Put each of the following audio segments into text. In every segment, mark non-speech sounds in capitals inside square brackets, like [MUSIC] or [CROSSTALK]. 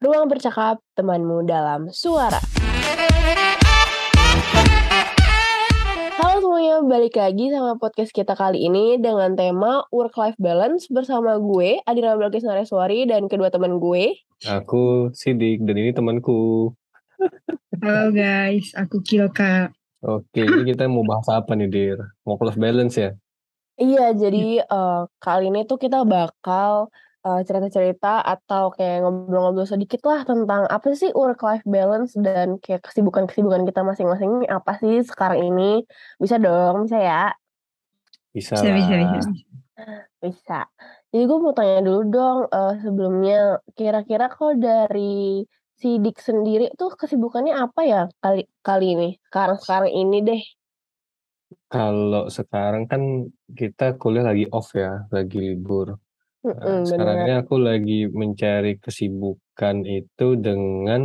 Ruang Bercakap temanmu dalam suara. Halo semuanya, balik lagi sama podcast kita kali ini dengan tema work-life balance bersama gue, Adira Balkis Nareswari, dan kedua teman gue. Aku Sidik, dan ini temanku. Halo guys, aku Kilka. Oke, ini kita mau bahas apa nih, Dir? Work-life balance ya? Iya, jadi uh, kali ini tuh kita bakal uh, cerita-cerita atau kayak ngobrol-ngobrol sedikit lah tentang apa sih work-life balance dan kayak kesibukan-kesibukan kita masing-masing apa sih sekarang ini. Bisa dong, bisa ya? Bisa, Bisa, lah. bisa, bisa. Bisa. Jadi gue mau tanya dulu dong uh, sebelumnya, kira-kira kalau dari Sidik sendiri tuh kesibukannya apa ya kali kali ini? Sekarang-sekarang ini deh. Kalau sekarang kan kita kuliah lagi off ya, lagi libur. Nah, sekarang bener. ini aku lagi mencari kesibukan itu dengan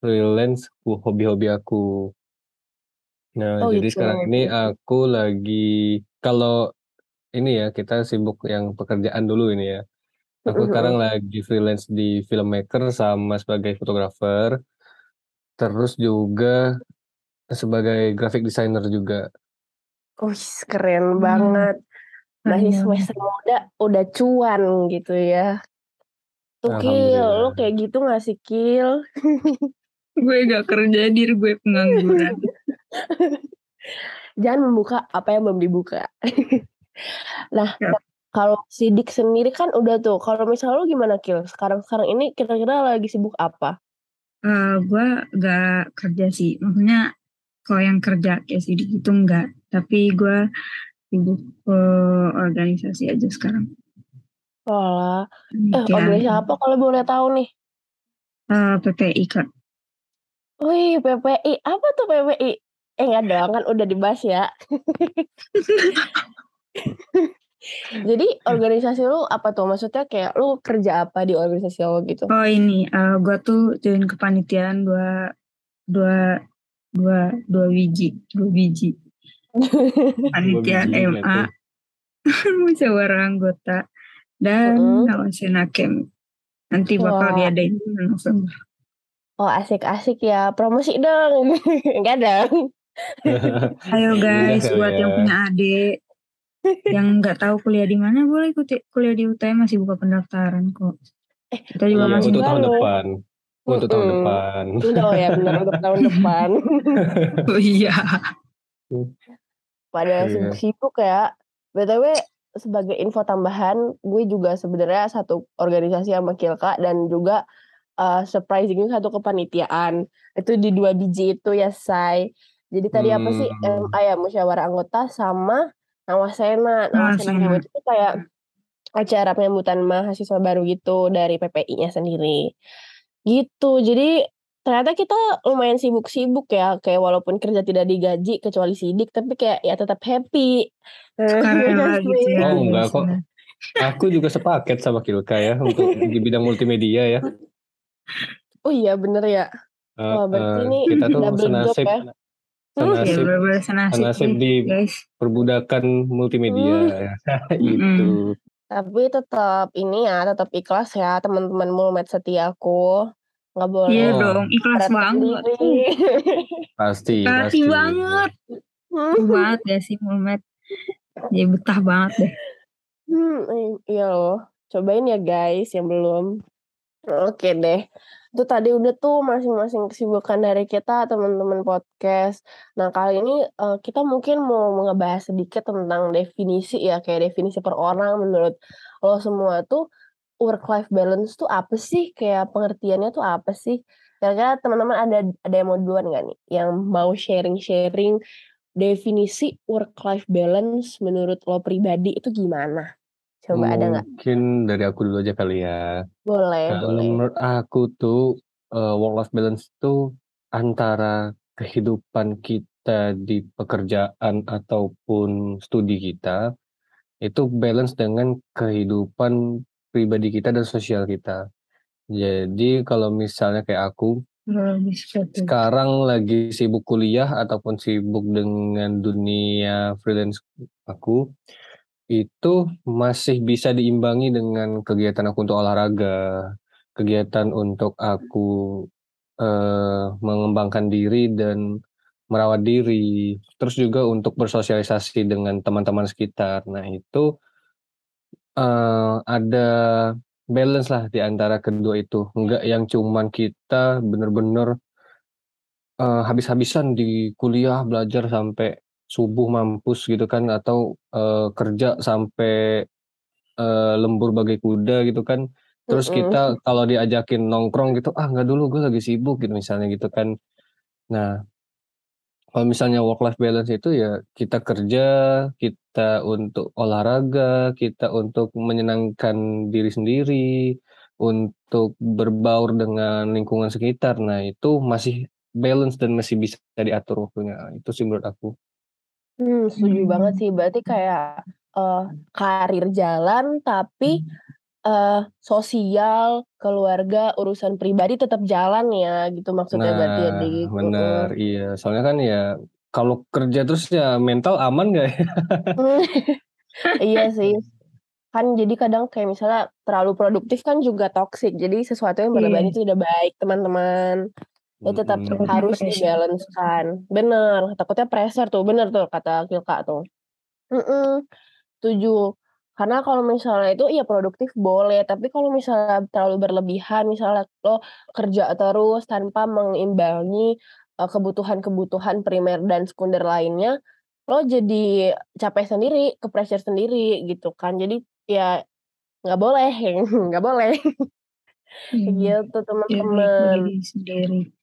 freelance ku- hobi-hobi aku. Nah, Oh jadi gitu. sekarang ini aku lagi kalau ini ya kita sibuk yang pekerjaan dulu ini ya. Aku Mm-mm, sekarang lagi freelance di filmmaker sama sebagai fotografer, terus juga sebagai graphic designer juga. Wih, keren Hmm, banget. Masih semester muda udah cuan gitu ya. Tuh Kil, lo kayak gitu gak sih Kil? Gue gak kerja, dir gue pengangguran. [LAUGHS] Jangan membuka apa yang belum dibuka. [LAUGHS] nah, Ya. kalau Sidik sendiri kan udah tuh. Kalau misalnya lo gimana Kil? Sekarang-sekarang ini kira-kira lagi sibuk apa? Eh, gue gak kerja sih, maksudnya kalau yang kerja kayak sidik itu enggak. Tapi gue sibuk ke organisasi aja sekarang. Walah. Eh, organisasi apa kalau boleh tahu nih? Eh, PPI kak. Wih, PPI. Apa tuh PPI? Eh, nggak dong, kan udah dibahas ya. [LAUGHS] Jadi organisasi lu apa tuh? Maksudnya kayak lu kerja apa di organisasi lo gitu? Oh ini, eh, gue tuh join kepanitiaan dua, dua, dua, dua biji, dua biji. [LAUGHS] Biji MA, [LAUGHS] musyawarah anggota, dan Mm-mm. ngawasin hakim. Nanti bakal Wah. diadain bulan November. Oh asik-asik ya. Promosi dong. [LAUGHS] Enggak dong. Ayo guys, Udah buat yang ya. punya adik, yang nggak tahu kuliah di mana boleh ikut kuliah di UTM masih buka pendaftaran kok. Eh, Kita juga Iya, masih untuk tahun banget. depan. Untuk tahun Mm-mm. depan. Udah oh ya bener untuk tahun depan. Oh iya. Pada Iya. sibuk-sibuk ya. BTW sebagai info tambahan, gue juga sebenarnya satu organisasi sama Kilka dan juga uh, surprisingly satu kepanitiaan. Itu di dua biji itu ya, Say. Jadi tadi apa sih? Hmm. MA ya, musyawarah anggota sama Nawasena. Nawasena itu kayak acara penyambutan mahasiswa baru gitu dari PPI-nya sendiri. Gitu. Jadi ternyata kita lumayan sibuk-sibuk ya. Kayak walaupun kerja tidak digaji kecuali sidik, tapi kayak ya tetap happy. [LAUGHS] Sukarela gitu ya. Oh, enggak kok. Aku juga sepaket sama Kilka ya untuk [LAUGHS] di bidang multimedia ya. Oh iya bener ya. Eh, Wah berarti eh, ini kita tuh senasib, ya. Ya senasib, senasib di guys. perbudakan multimedia. Hmm. [LAUGHS] Itu. Tapi tetap ini ya, tetap ikhlas ya teman-teman mulmet setiaku. Nggak boleh Iya dong, ikhlas banget. Uh, [LAUGHS] Pasti, pasti. banget. Banget ya sih Mulmet. Jadi betah banget deh. Hmm, iya loh. Cobain ya guys yang belum. Oke deh. Itu tadi udah tuh masing-masing kesibukan dari kita teman-teman podcast. Nah kali ini eh, kita mungkin mau ngebahas sedikit tentang definisi ya kayak definisi per orang menurut lo semua tuh work life balance tuh apa sih? Kayak pengertiannya tuh apa sih? Kira-kira teman-teman ada ada yang mau duluan gak nih? Yang mau sharing-sharing definisi work life balance menurut lo pribadi itu gimana? Coba ada nggak? Mungkin dari aku dulu aja kali ya. Boleh, Kalau boleh. menurut aku tuh work life balance tuh antara kehidupan kita di pekerjaan ataupun studi kita itu balance dengan kehidupan pribadi kita dan sosial kita. Jadi kalau misalnya kayak aku seperti sekarang lagi sibuk kuliah ataupun sibuk dengan dunia freelance aku itu masih bisa diimbangi dengan kegiatan aku untuk olahraga kegiatan untuk aku, eee, mengembangkan diri dan merawat diri, terus juga untuk bersosialisasi dengan teman-teman sekitar. Nah itu eee, ada balance-lah di antara kedua itu, enggak yang cuman kita bener-bener eee, habis-habisan di kuliah belajar sampai subuh mampus gitu kan atau, eee, kerja sampai, eee, lembur bagai kuda gitu kan. Terus Mhm. kita kalau diajakin nongkrong gitu, "Ah nggak dulu gue lagi sibuk," gitu misalnya gitu kan. Nah kalau misalnya work life balance itu ya kita kerja, kita untuk olahraga, kita untuk menyenangkan diri sendiri, untuk berbaur dengan lingkungan sekitar. Nah itu masih balance dan masih bisa diatur waktunya, itu sih menurut aku. Mmm, setuju banget sih berarti kayak, eee, karir jalan tapi, eee, sosial, keluarga, urusan pribadi tetap jalan ya gitu maksudnya berarti ya, Nah Dik? bener, Mhm. iya. Soalnya kan ya kalau kerja terus ya mental aman nggak ya? [LAUGHS] Iya sih, kan jadi kadang kayak misalnya terlalu produktif kan juga toxic, jadi sesuatu yang berlebihan itu tidak baik teman-teman. Ya tetap. Takutnya harus pressure. di-balance-kan. Bener, takutnya pressure tuh, bener tuh kata Hilka tuh. Mhm, setuju. Karena kalau misalnya itu iya produktif boleh, tapi kalau misalnya terlalu berlebihan, misalnya lo kerja terus tanpa mengimbangi, eee, kebutuhan-kebutuhan primer dan sekunder lainnya, lo jadi capek sendiri, ke-pressure sendiri gitu kan. Jadi ya nggak boleh, [LAUGHS] nggak boleh. Mmm, gitu bagi teman-teman.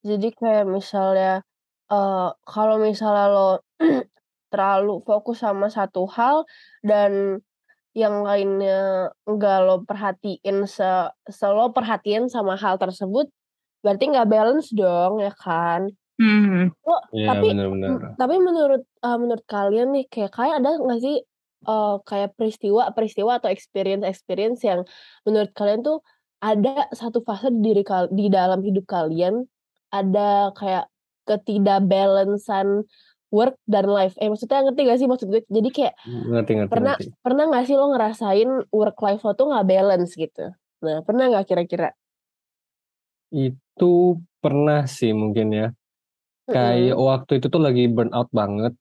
Jadi kayak misalnya, eee, kalau misalnya lo [CLEARS THROAT] terlalu fokus sama satu hal dan yang lainnya enggak lo perhatiin se se lo perhatiin sama hal tersebut, berarti nggak balance dong, ya kan? Mhm. Lo Iya tapi bener bener. tapi menurut, eee, menurut kalian nih kayak kalian ada nggak sih, eee, kayak peristiwa-peristiwa atau experience-experience yang menurut kalian tuh ada satu fase di diri di dalam hidup kalian, ada kayak ketidakbalansan work dan life, eh, maksudnya ngerti nggak sih maksud gue? Jadi kayak Ngerti ngerti pernah ngerti. pernah nggak sih lo ngerasain work life lo tuh nggak balance gitu? Nah pernah nggak kira-kira? Itu pernah sih mungkin ya. Kayak Mhm. waktu itu tuh lagi burnout banget,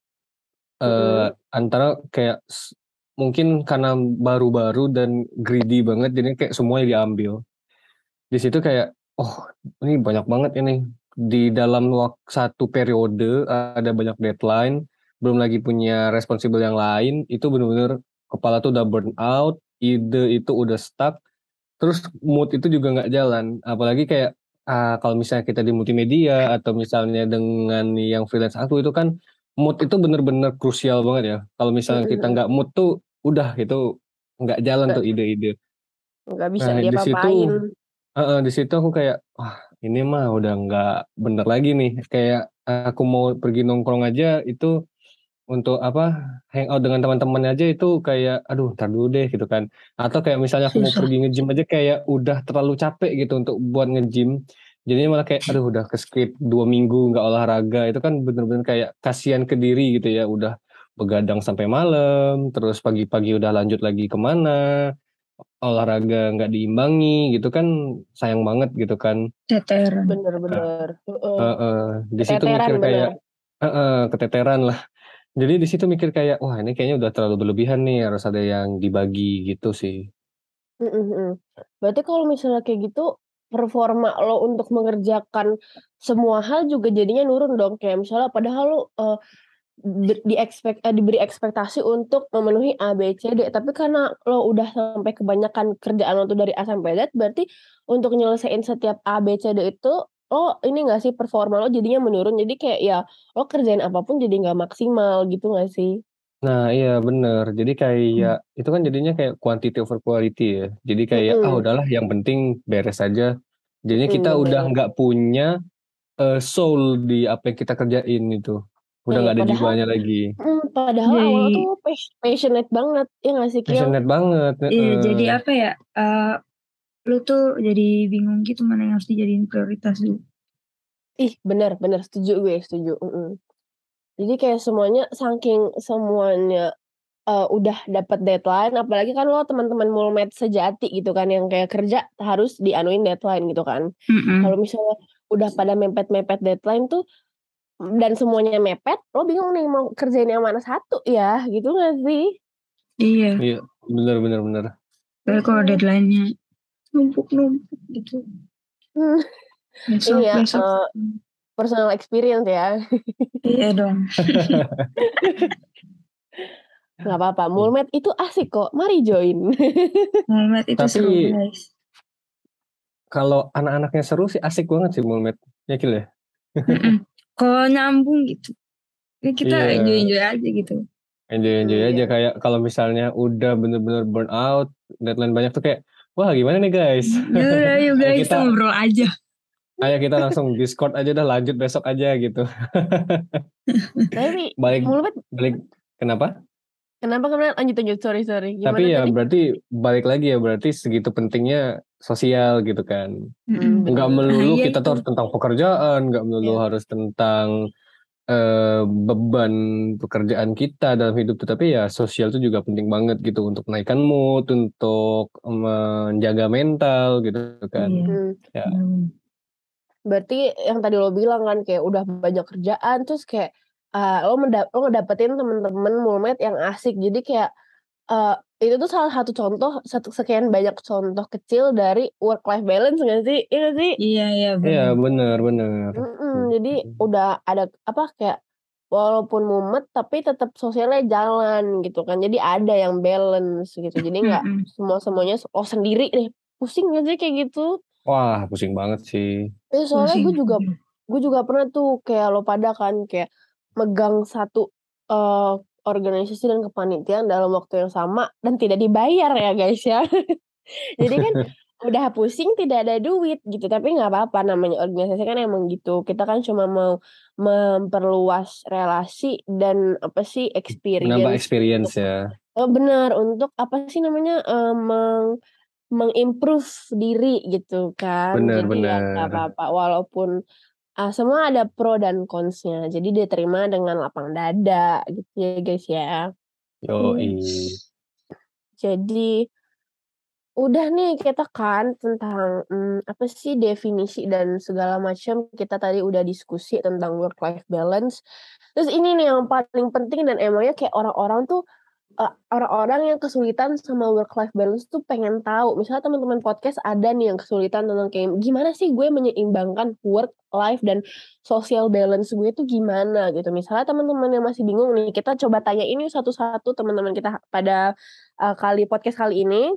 eee, Mhm. antara kayak mungkin karena baru-baru dan greedy banget jadinya kayak semuanya diambil. Di situ kayak, "Oh ini banyak banget ini." Di dalam satu periode ada banyak deadline, belum lagi punya responsible yang lain, itu bener-bener kepala tuh udah burnout, ide itu udah stuck, terus mood itu juga nggak jalan. Apalagi kayak, ah, kalau misalnya kita di multimedia atau misalnya dengan yang freelance aku itu kan mood itu bener-bener krusial banget ya. Kalau misalnya kita nggak mood tuh udah itu nggak jalan tuh ide-ide. nggak bisa Nah di situ heeh, di situ aku kayak, "Wah ini mah udah nggak bener lagi nih." Kayak aku mau pergi nongkrong aja itu untuk apa, hangout dengan teman-teman aja itu kayak, "Aduh entar dulu deh," gitu kan. Atau kayak misalnya aku mau Susah. pergi nge-gym aja kayak udah terlalu capek gitu untuk buat nge-gym. Jadinya malah kayak, aduh udah ke-skip 2 minggu nggak olahraga, itu kan bener-bener kayak kasihan ke diri gitu ya, udah begadang sampai malam, terus pagi-pagi udah lanjut lagi ke mana, olahraga nggak diimbangi gitu kan sayang banget gitu kan. Keteteran. Bener Nah bener, heeh. heeh, di situ Keteteran, mikir bener. kayak heeh, keteteranlah. Jadi di situ mikir kayak, "Wah ini kayaknya udah terlalu berlebihan nih, harus ada yang dibagi." Gitu sih. Mhm mhm. Berarti kalau misalnya kayak gitu, performa lo untuk mengerjakan semua hal juga jadinya nurun dong? Kayak misalnya padahal lo, eee, ber diekspek eee, diberi ekspektasi untuk memenuhi A, B, C, D, tapi karena lo udah sampai kebanyakan kerjaan lo tuh dari A sampai Z, berarti untuk nyelesain setiap A, B, C, D itu, lo ini nggak sih, performa lo jadinya menurun, jadi kayak ya lo kerjain apa pun jadi nggak maksimal, gitu nggak sih? Nah iya bener, jadi kayak Mmm. itu kan jadinya kayak quantity over quality ya. Jadi kayak, "Ah Mhm. udahlah yang penting beres aja." Jadinya kita Mhm, udah nggak punya, eee, soul di apa yang kita kerjain itu, udah Iya, nggak ada padahal jiwanya lagi. mhm, padahal awalnya tuh Jadi pas passionate banget, ya nggak sih, Kil? Passionate banget, Iya, jadi heeh. apa ya, eee, lu tuh jadi bingung gitu mana yang harus dijadiin prioritas dulu. Ih, bener bener, setuju gue, setuju, mhm. Jadi kayak semuanya saking semuanya uh, udah dapat deadline apalagi kan lo teman-teman mulmet sejati gitu kan yang kayak kerja harus dianuin deadline gitu kan. Mm-mm. Kalau misalnya udah pada mepet-mepet deadline tuh dan semuanya mepet, lo bingung nih mau kerjain yang mana satu ya, gitu gak sih? Iya. Iya, benar benar benar. Kayak kalau deadline-nya numpuk-numpuk gitu. Hmm, Besok, ini ya besok. uh, personal experience ya. Iya dong. [LAUGHS] Gak apa-apa, mulmet itu asik kok. Mari join. [LAUGHS] Mulmet itu Tapi- seru guys. Kalau anak-anaknya seru sih asik banget sih Mulmet. Ya Kil ya? Kalau nyambung gitu. Ya kita Iya. enjoy-enjoy aja gitu. Enjoy-enjoy Iya. aja kayak kalau misalnya udah bener-bener burn out, deadline banyak tuh kayak, wah gimana nih guys? Yaudah yuk Ayo guys kita- ngobrol aja. Ayo kita langsung Discord aja dah lanjut besok aja gitu. [LAUGHS] Tapi Balik balik kenapa? kenapa kenapa lanjut lanjut sorry sorry. Gimana Tapi ya tadi? berarti balik lagi ya berarti segitu pentingnya sosial gitu kan. Mm-mm. Nggak Betul. melulu Iya, kita tuh itu. harus tentang pekerjaan, nggak melulu Iya. harus tentang eh, beban pekerjaan kita dalam hidup tuh. Tapi ya sosial tuh juga penting banget gitu untuk menaikkan mood, untuk menjaga mental gitu kan. Hmm. Ya. Hmm. Berarti yang tadi lo bilang kan kayak udah banyak kerjaan terus kayak uh, lo menda- lo ngedapetin temen-temen mulmet yang asik jadi kayak uh, itu tuh salah satu contoh satu sekian banyak contoh kecil dari work life balance gak sih? Iya gak sih? Iya iya Iya benar. bener bener. Mm-mm, jadi udah ada apa kayak walaupun mumet tapi tetap sosialnya jalan gitu kan. Jadi ada yang balance gitu. Jadi nggak semua semuanya lo sendiri deh. Pusing gak sih kayak gitu? Wah pusing banget sih. Eh, soalnya gue juga gue juga pernah tuh kayak lo pada kan kayak megang satu eh, organisasi dan kepanitiaan dalam waktu yang sama dan tidak dibayar ya guys ya. [LAUGHS] Jadi kan [LAUGHS] udah pusing tidak ada duit gitu tapi nggak apa-apa namanya organisasi kan emang gitu kita kan cuma mau memperluas relasi dan apa sih experience experience ya. Oh, benar untuk apa sih namanya meng mengimprove diri gitu kan. Benar, Jadi ya nggak benar. apa-apa walaupun ah, semua ada pro dan consnya. Jadi diterima dengan lapang dada gitu ya guys ya. Yoi. Jadi udah nih kita kan tentang hmm, apa sih definisi dan segala macam kita tadi udah diskusi tentang work life balance. Terus ini nih yang paling penting dan emangnya kayak orang-orang tuh orang-orang yang kesulitan sama work life balance tuh pengen tahu. Misalnya teman-teman podcast ada nih yang kesulitan tentang kayak gimana sih gue menyeimbangkan work life dan social balance gue tuh gimana gitu. Misalnya teman-teman yang masih bingung nih, kita coba tanya ini satu-satu teman-teman kita pada eh, kali podcast kali ini.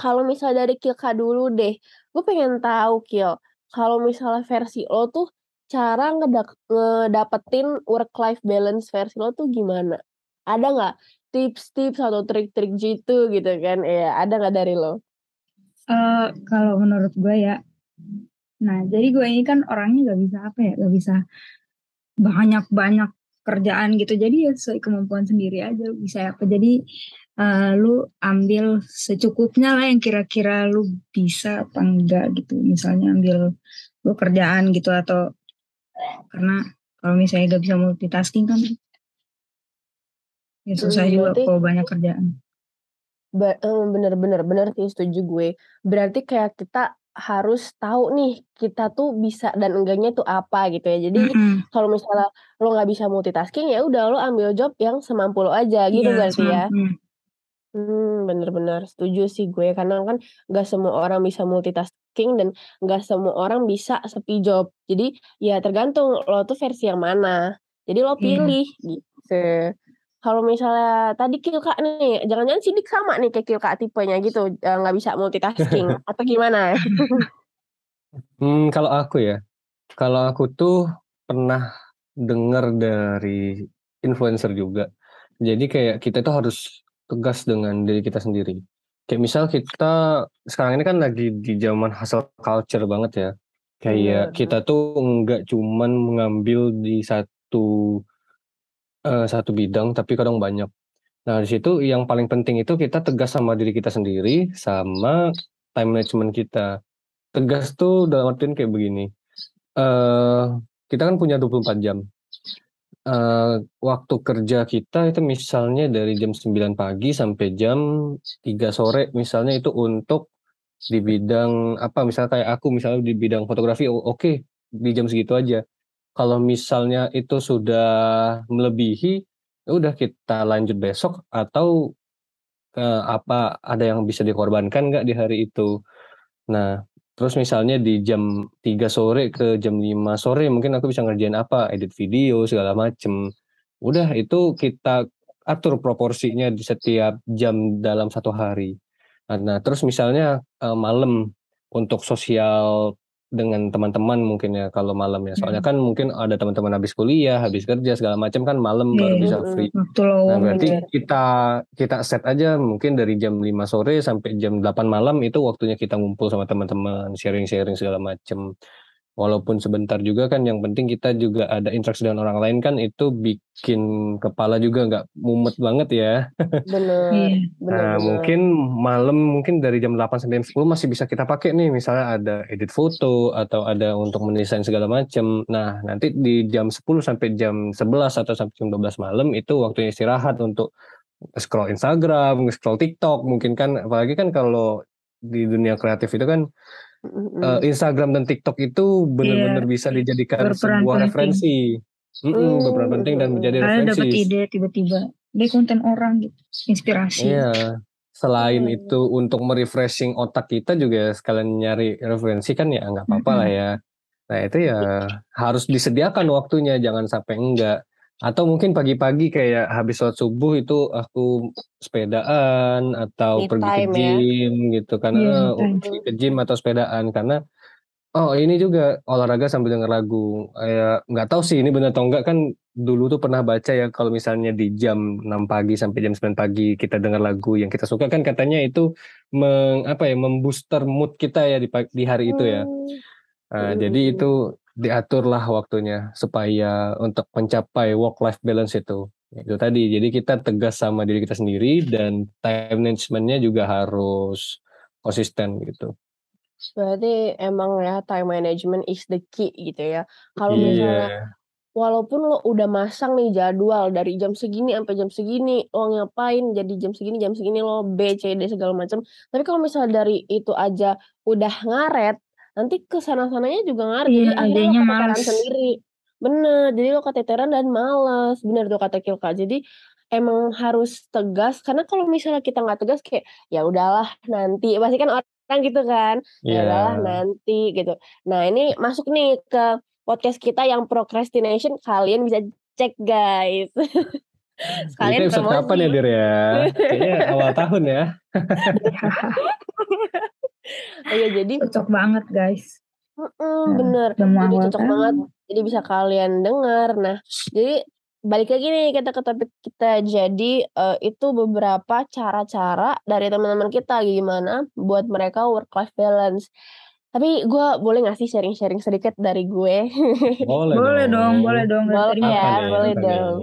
Kalau misalnya dari Kilka dulu deh, gue pengen tahu Kil, kalau misalnya versi lo tuh cara ngedapetin work life balance versi lo tuh gimana? Ada nggak tips-tips atau trik-trik gitu gitu kan? Ya, ada nggak dari lo? Eh, kalau menurut gue ya, nah jadi gue ini kan orangnya gak bisa apa ya, gak bisa banyak-banyak kerjaan gitu. Jadi ya sesuai kemampuan sendiri aja bisa apa. Jadi eh, lu ambil secukupnya lah yang kira-kira lu bisa apa enggak gitu. Misalnya ambil lu kerjaan gitu atau karena kalau misalnya gak bisa multitasking kan ya susah Hmm, juga kalau banyak kerjaan. Ba- eh, Bener-bener bener sih setuju gue. Berarti kayak kita harus tahu nih kita tuh bisa dan enggaknya tuh apa gitu ya. Jadi Mm-mm. kalau misalnya lo nggak bisa multitasking ya udah lo ambil job yang semampu lo aja gitu Iya, berarti ya. Hmm, bener-bener setuju sih gue karena kan nggak semua orang bisa multitasking dan nggak semua orang bisa sepi job. Jadi ya tergantung lo tuh versi yang mana. Jadi lo Iya. pilih gitu. Kalau misalnya tadi Kilka nih, jangan-jangan Sidik sama nih kayak Kilka tipenya gitu, eh, nggak bisa multitasking [LAUGHS] atau gimana? Hmm, kalau aku ya, kalau aku tuh pernah dengar dari influencer juga. Jadi kayak kita tuh harus tegas dengan diri kita sendiri. Kayak misal kita sekarang ini kan lagi di zaman hustle culture banget ya. Kayak Bener. kita tuh nggak cuman mengambil di satu eh, satu bidang, tapi kadang banyak. Nah di situ yang paling penting itu kita tegas sama diri kita sendiri, sama time management kita tegas tuh dalam artian kayak begini. eh kita kan punya 24 jam. eee, waktu kerja kita itu misalnya dari jam 9 pagi sampai jam 3 sore misalnya itu untuk di bidang apa, misalnya kayak aku misalnya di bidang fotografi, o oke di jam segitu aja. Kalau misalnya itu sudah melebihi, ya udah kita lanjut besok atau, eee, apa ada yang bisa dikorbankan nggak di hari itu. Nah, terus misalnya di jam 3 sore ke jam 5 sore mungkin aku bisa ngerjain apa, edit video segala macem. Udah itu kita atur proporsinya di setiap jam dalam satu hari. Nah terus misalnya, eee, malam untuk sosial dengan teman-teman mungkin ya kalau malam ya, soalnya Mhm. kan mungkin ada teman-teman habis kuliah, habis kerja segala macam kan malam baru Iya, bisa free. waktu Nah berarti. Bener. kita kita set aja mungkin dari jam 5 sore sampai jam 8 malam itu waktunya kita ngumpul sama teman-teman, sharing-sharing segala macem. Walaupun sebentar juga kan yang penting kita juga ada interaksi dengan orang lain kan itu bikin kepala juga nggak mumet banget ya. Bener, Iya. Nah bener. mungkin malam mungkin dari jam 8 sampai jam 10 masih bisa kita pakai nih misalnya ada edit foto atau ada untuk mendesain segala macem. Nah nanti di jam 10 sampai jam 11 atau sampai jam 12 malam itu waktunya istirahat untuk scroll Instagram, scroll TikTok mungkin kan apalagi kan kalau di dunia kreatif itu kan, Mhm eee, mhm. Instagram dan TikTok itu Iya. bener-bener bisa dijadikan Berperan sebuah penting. referensi. Mhm, berperan Mmm, penting dan menjadi dapet referensi. ide tiba-tiba, dia konten orang gitu, inspirasi. Iya, selain Iya. itu untuk me-refreshing otak kita juga sekalian nyari referensi kan ya nggak apa-apa lah Mhm. ya. Nah itu ya harus disediakan waktunya jangan sampai enggak. Atau mungkin pagi-pagi kayak habis sholat subuh itu aku sepedaan atau Me pergi ke ya. gym gitu kan, Iya, heeh, me time. pergi ke gym atau sepedaan. Karena oh ini juga olahraga sambil denger lagu, kayak nggak tahu sih ini bener atau enggak kan dulu tuh pernah baca ya kalau misalnya di jam 6 pagi sampai jam 9 pagi kita denger lagu yang kita suka. Kan katanya itu meng apa ya, mem-booster mood kita ya di di hari itu ya. Mmm, Nah mhm jadi itu diaturlah waktunya supaya untuk mencapai work life balance itu. Itu tadi, jadi kita tegas sama diri kita sendiri dan time management-nya juga harus konsisten gitu. Berarti emang ya time management is the key gitu ya. Kalau Iya. misalnya walaupun lo udah masang nih jadwal dari jam segini sampai jam segini lo ngapain, jadi jam segini jam segini lo B, C, D segala macam. Tapi kalau misalnya dari itu aja udah ngaret, nanti ke sana-sananya juga ngaret. Jadi Iya, akhirnya lo keteteran males. sendiri. Bener, jadi lo keteteran dan males. Bener tuh kata Kilka. Jadi emang harus tegas karena kalau misalnya kita nggak tegas kayak ya udahlah nanti, pasti kan orang gitu kan, ya udahlah Iya. nanti gitu. Nah ini masuk nih ke podcast kita yang procrastination, kalian bisa cek guys. [LAUGHS] Ini Sekalian episode kapan ya. Dir ya? [LAUGHS] Kayaknya awal tahun ya. [LAUGHS] Oh iya jadi Cocok banget guys. Mhm, Nah, bener. Jadi cocok banget, jadi bisa kalian dengar. Nah, jadi balik lagi nih kita ke topik kita. Jadi, eee, itu beberapa cara-cara dari teman-teman kita gimana buat mereka work life balance. Tapi gue boleh nggak sih sharing-sharing sedikit dari gue? [LAUGHS] Boleh Boleh dong, boleh dong. Boleh ya, nih? boleh dong.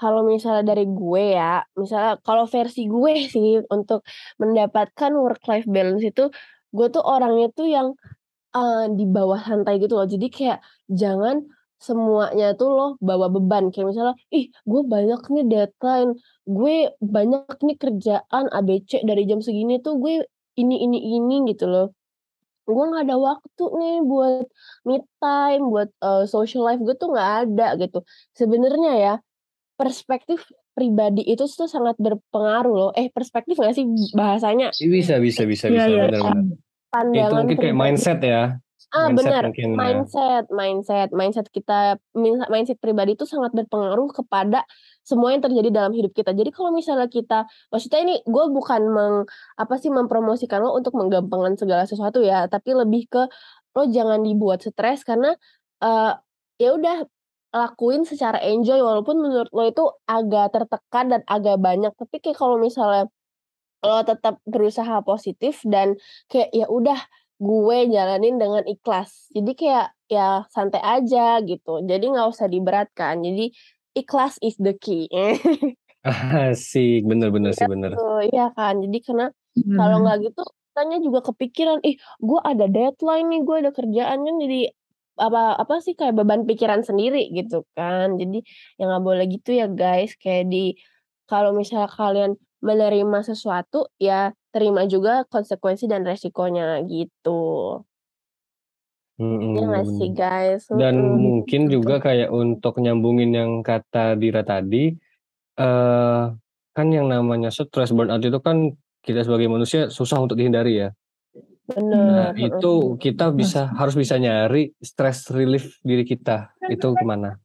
Kalau misalnya dari gue ya, misalnya kalau versi gue sih untuk mendapatkan work life balance itu, gue tuh orangnya tuh yang, eee, di bawah santai gitu loh. Jadi kayak jangan semuanya tuh lo bawa beban. Kayak misalnya, "Ih, gue banyak nih deadline, gue banyak nih kerjaan A, B, C dari jam segini tuh gue ini ini ini," gitu loh. Gue nggak ada waktu nih buat me time, buat, eee, social life gue tuh nggak ada gitu. Sebenarnya ya, perspektif pribadi itu tuh sangat berpengaruh loh. Eh, perspektif nggak sih bahasanya? Bisa bisa bisa Iya, bisa, iya. bener bener. Itu Pandangan mungkin kayak pribadi. mindset ya. Ah, Mindset mungkin ya. mindset mindset mindset kita min mindset pribadi itu sangat berpengaruh kepada semua yang terjadi dalam hidup kita. Jadi kalau misalnya kita maksudnya ini gue bukan meng apa sih, mempromosikan lo untuk menggampangkan segala sesuatu ya, tapi lebih ke lo jangan dibuat stres karena, eee, ya udah lakuin secara enjoy walaupun menurut lo itu agak tertekan dan agak banyak. Tapi kayak kalau misalnya lo tetap berusaha positif dan kayak ya udah gue jalanin dengan ikhlas. Jadi kayak ya santai aja gitu. Jadi nggak usah diberatkan. Jadi ikhlas is the key. [LAUGHS] Asik, bener [LAUGHS] bener Iya sih, bener. iya kan. Jadi karena kalau Bener. nggak gitu kitanya juga kepikiran, "Ih, gue ada deadline nih, gue ada kerjaan," kan jadi apa apa sih kayak beban pikiran sendiri gitu kan. Jadi ya nggak boleh gitu ya guys, kayak di kalau misalnya kalian menerima sesuatu, ya terima juga konsekuensi dan resikonya gitu. Iya nggak sih Mhm, guys? dan Mhm, mungkin betul. juga kayak untuk nyambungin yang kata Dira tadi, eee, kan yang namanya stres, burnout itu kan kita sebagai manusia susah untuk dihindari ya. Nah Bener, heeh. itu kita bisa harus bisa nyari stress relief diri kita, itu ke mana.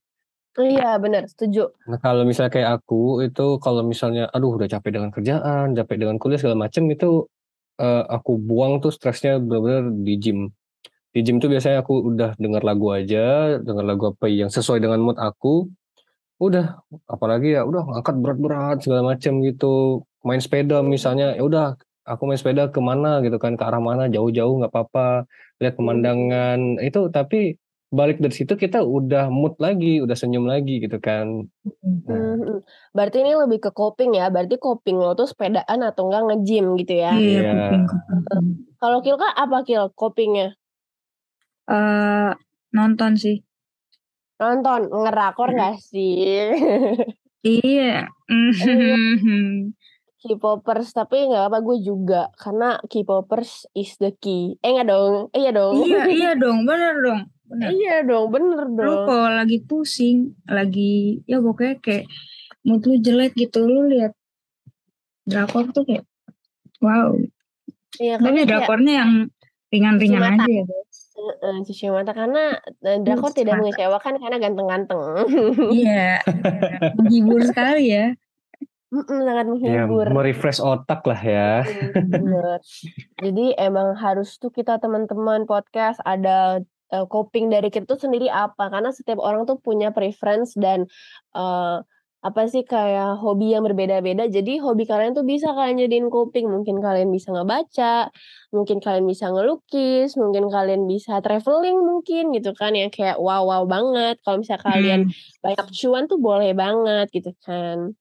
Iya bener, setuju. Nah kalau misalnya kayak aku, itu kalau misalnya aduh udah capek dengan kerjaan, capek dengan kuliah segala macem itu, eee, aku buang tuh stresnya bener-bener di gym. Di gym tuh biasanya aku udah denger lagu aja, denger lagu apa yang sesuai dengan mood aku, udah apalagi ya udah angkat berat-berat segala macem gitu, main sepeda misalnya, ya udah aku main sepeda ke mana gitu kan, ke arah mana, jauh-jauh nggak apa-apa, lihat Mhm. pemandangan, itu tapi balik dari situ kita udah mood lagi, udah senyum lagi gitu kan. Mmm, Nah. mhm, berarti ini lebih ke coping ya, berarti coping lo tuh sepedaan atau enggak nge-gym gitu ya? Iya, coping coping, mhm. Kalau Kilka apa Kil coping-nya? Eee, nonton sih. Nonton, ngerakor nggak sih? Iya. [LAUGHS] K-popers, tapi nggak apa gue juga, karena K-popers is the key. Eh enggak dong, iya dong. Iya iya [LAUGHS] dong, bener dong, bener. Iya dong, bener Lu dong. kalau lagi pusing, lagi ya pokoknya kayak mood lu jelek gitu, lu lihat drakor tuh kayak wow. Iya Tapi drakornya yang ringan-ringan mata. aja ya, guys. Heeh, cuci mata karena, eee, drakor Cuci tidak mata. mengecewakan karena ganteng-ganteng. Iya, [LAUGHS] menghibur sekali ya. Sangat Iya, menghibur. me-refresh otak lah ya. Mhm, bener. Jadi emang harus tuh kita teman-teman podcast ada, eee, coping dari kita tuh sendiri apa, karena setiap orang tuh punya preference dan, eee, apa sih, kayak hobi yang berbeda-beda, jadi hobi kalian tuh bisa kalian jadiin coping, mungkin kalian bisa ngebaca, mungkin kalian bisa ngelukis, mungkin kalian bisa travelling mungkin gitu kan, yang kayak wow-wow banget, kalau misalnya kalian Mhm. banyak cuan tuh boleh banget gitu kan.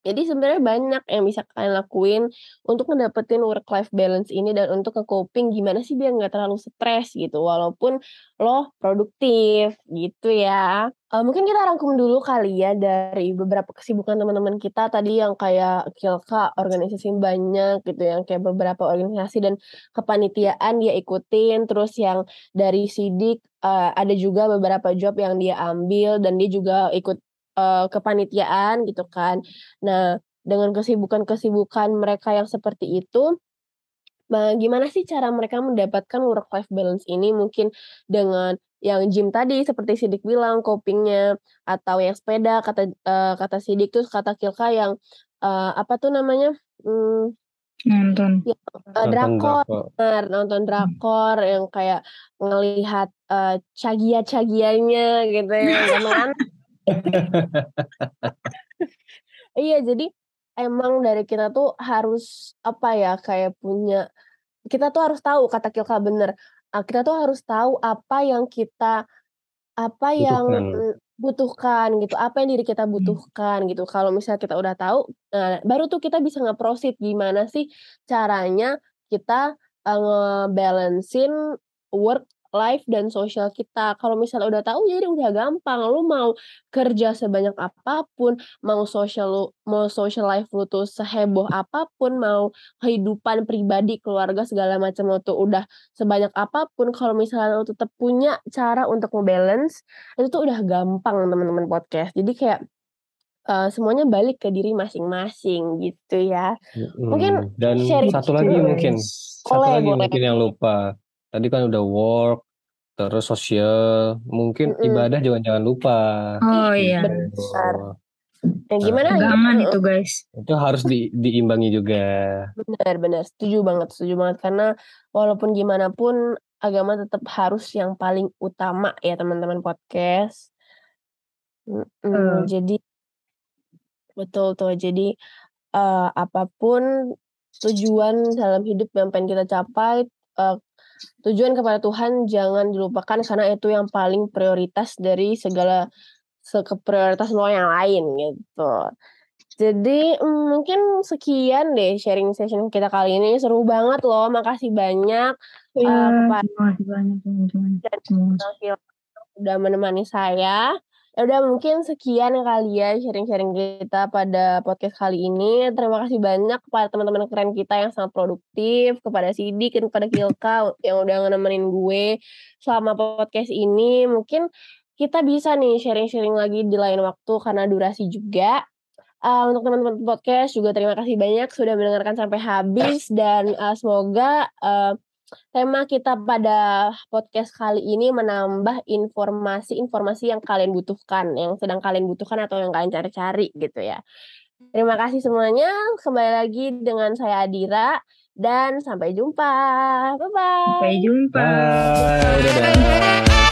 Jadi sebenarnya banyak yang bisa kalian lakuin untuk ngedapetin work life balance ini dan untuk nge-coping gimana sih biar nggak terlalu stres gitu, walaupun lo produktif, gitu ya. Eee, mungkin kita rangkum dulu kali ya dari beberapa kesibukan teman-teman kita tadi yang kayak Kilka organisasi banyak gitu, yang kayak beberapa organisasi dan kepanitiaan dia ikutin, terus yang dari Sidik, eee, ada juga beberapa job yang dia ambil dan dia juga ikut, eee, kepanitiaan gitu kan. Nah, dengan kesibukan-kesibukan mereka yang seperti itu, nah gimana sih cara mereka mendapatkan work life balance ini? Mungkin dengan yang gym tadi seperti Sidik bilang coping-nya, atau yang sepeda kata, eee, kata Sidik, terus kata Kilka yang, eee, apa tuh namanya, mmm, Nonton. eee, Nonton drakor, drakor. bener, nonton Mmm. drakor yang kayak ngelihat, eee, cagia-cagianya gitu [LAUGHS] yang ganteng-ganteng. Iya, jadi emang dari kita tuh harus, apa ya, kayak punya kita tuh harus tahu kata Kilka bener, kita tuh harus tahu apa yang kita apa yang, Butuhkan. mmm, butuhkan gitu, apa yang diri kita Mmm. butuhkan gitu. Kalau misalnya kita udah tahu, eee, baru tuh kita bisa nge-proceed gimana sih caranya kita, eee, ngebalancein work life dan sosial kita. Kalau misalnya udah tahu jadi udah gampang, lu mau kerja sebanyak apa pun, mau sosial lu mau social life lu tuh seheboh apa pun, mau kehidupan pribadi, keluarga, segala macam lu tuh udah sebanyak apa pun, kalau misalnya lu tetep punya cara untuk nge-balance, itu tuh udah gampang teman-teman podcast. Jadi kayak, eee, semuanya balik ke diri masing-masing gitu ya. Mungkin Mhm, dan sharing satu lagi mungkin, satu boleh lagi boleh. mungkin yang lupa. Tadi kan udah work, terus sosial, mungkin Mhm. ibadah juga jangan lupa. Oh iya. Gitu. Ya Nah, gimana Pegangan itu, guys. itu harus di diimbangi juga. Bener, setuju banget setuju banget, karena walaupun gimana pun agama tetap harus yang paling utama ya teman-teman podcast. Mhm, Betul. jadi betul tuh, jadi, eee, apa pun tujuan dalam hidup yang pengen kita capai, eee, tujuan kepada Tuhan jangan dilupakan karena itu yang paling prioritas dari segala prioritas lo yang lain gitu. Jadi, mmm, mungkin sekian deh sharing session kita kali ini, seru banget loh, makasih banyak, Iya, eee, kepa terima kasih banyak teman-teman dan udah menemani saya. Ya udah mungkin sekian kali ya sharing-sharing kita pada podcast kali ini. Terima kasih banyak kepada teman-teman keren kita yang sangat produktif, kepada Sidik dan kepada Kilka yang udah nemenin gue selama podcast ini. Mungkin kita bisa nih sharing-sharing lagi di lain waktu karena durasi juga. Uh, untuk teman-teman podcast juga terima kasih banyak sudah mendengarkan sampai habis dan uh, semoga uh, tema kita pada podcast kali ini menambah informasi-informasi yang kalian butuhkan, yang sedang kalian butuhkan atau yang kalian cari-cari gitu ya. Terima kasih semuanya. Kembali lagi dengan saya Adira dan sampai jumpa. Bye bye. Sampai jumpa. Bye. Dadah.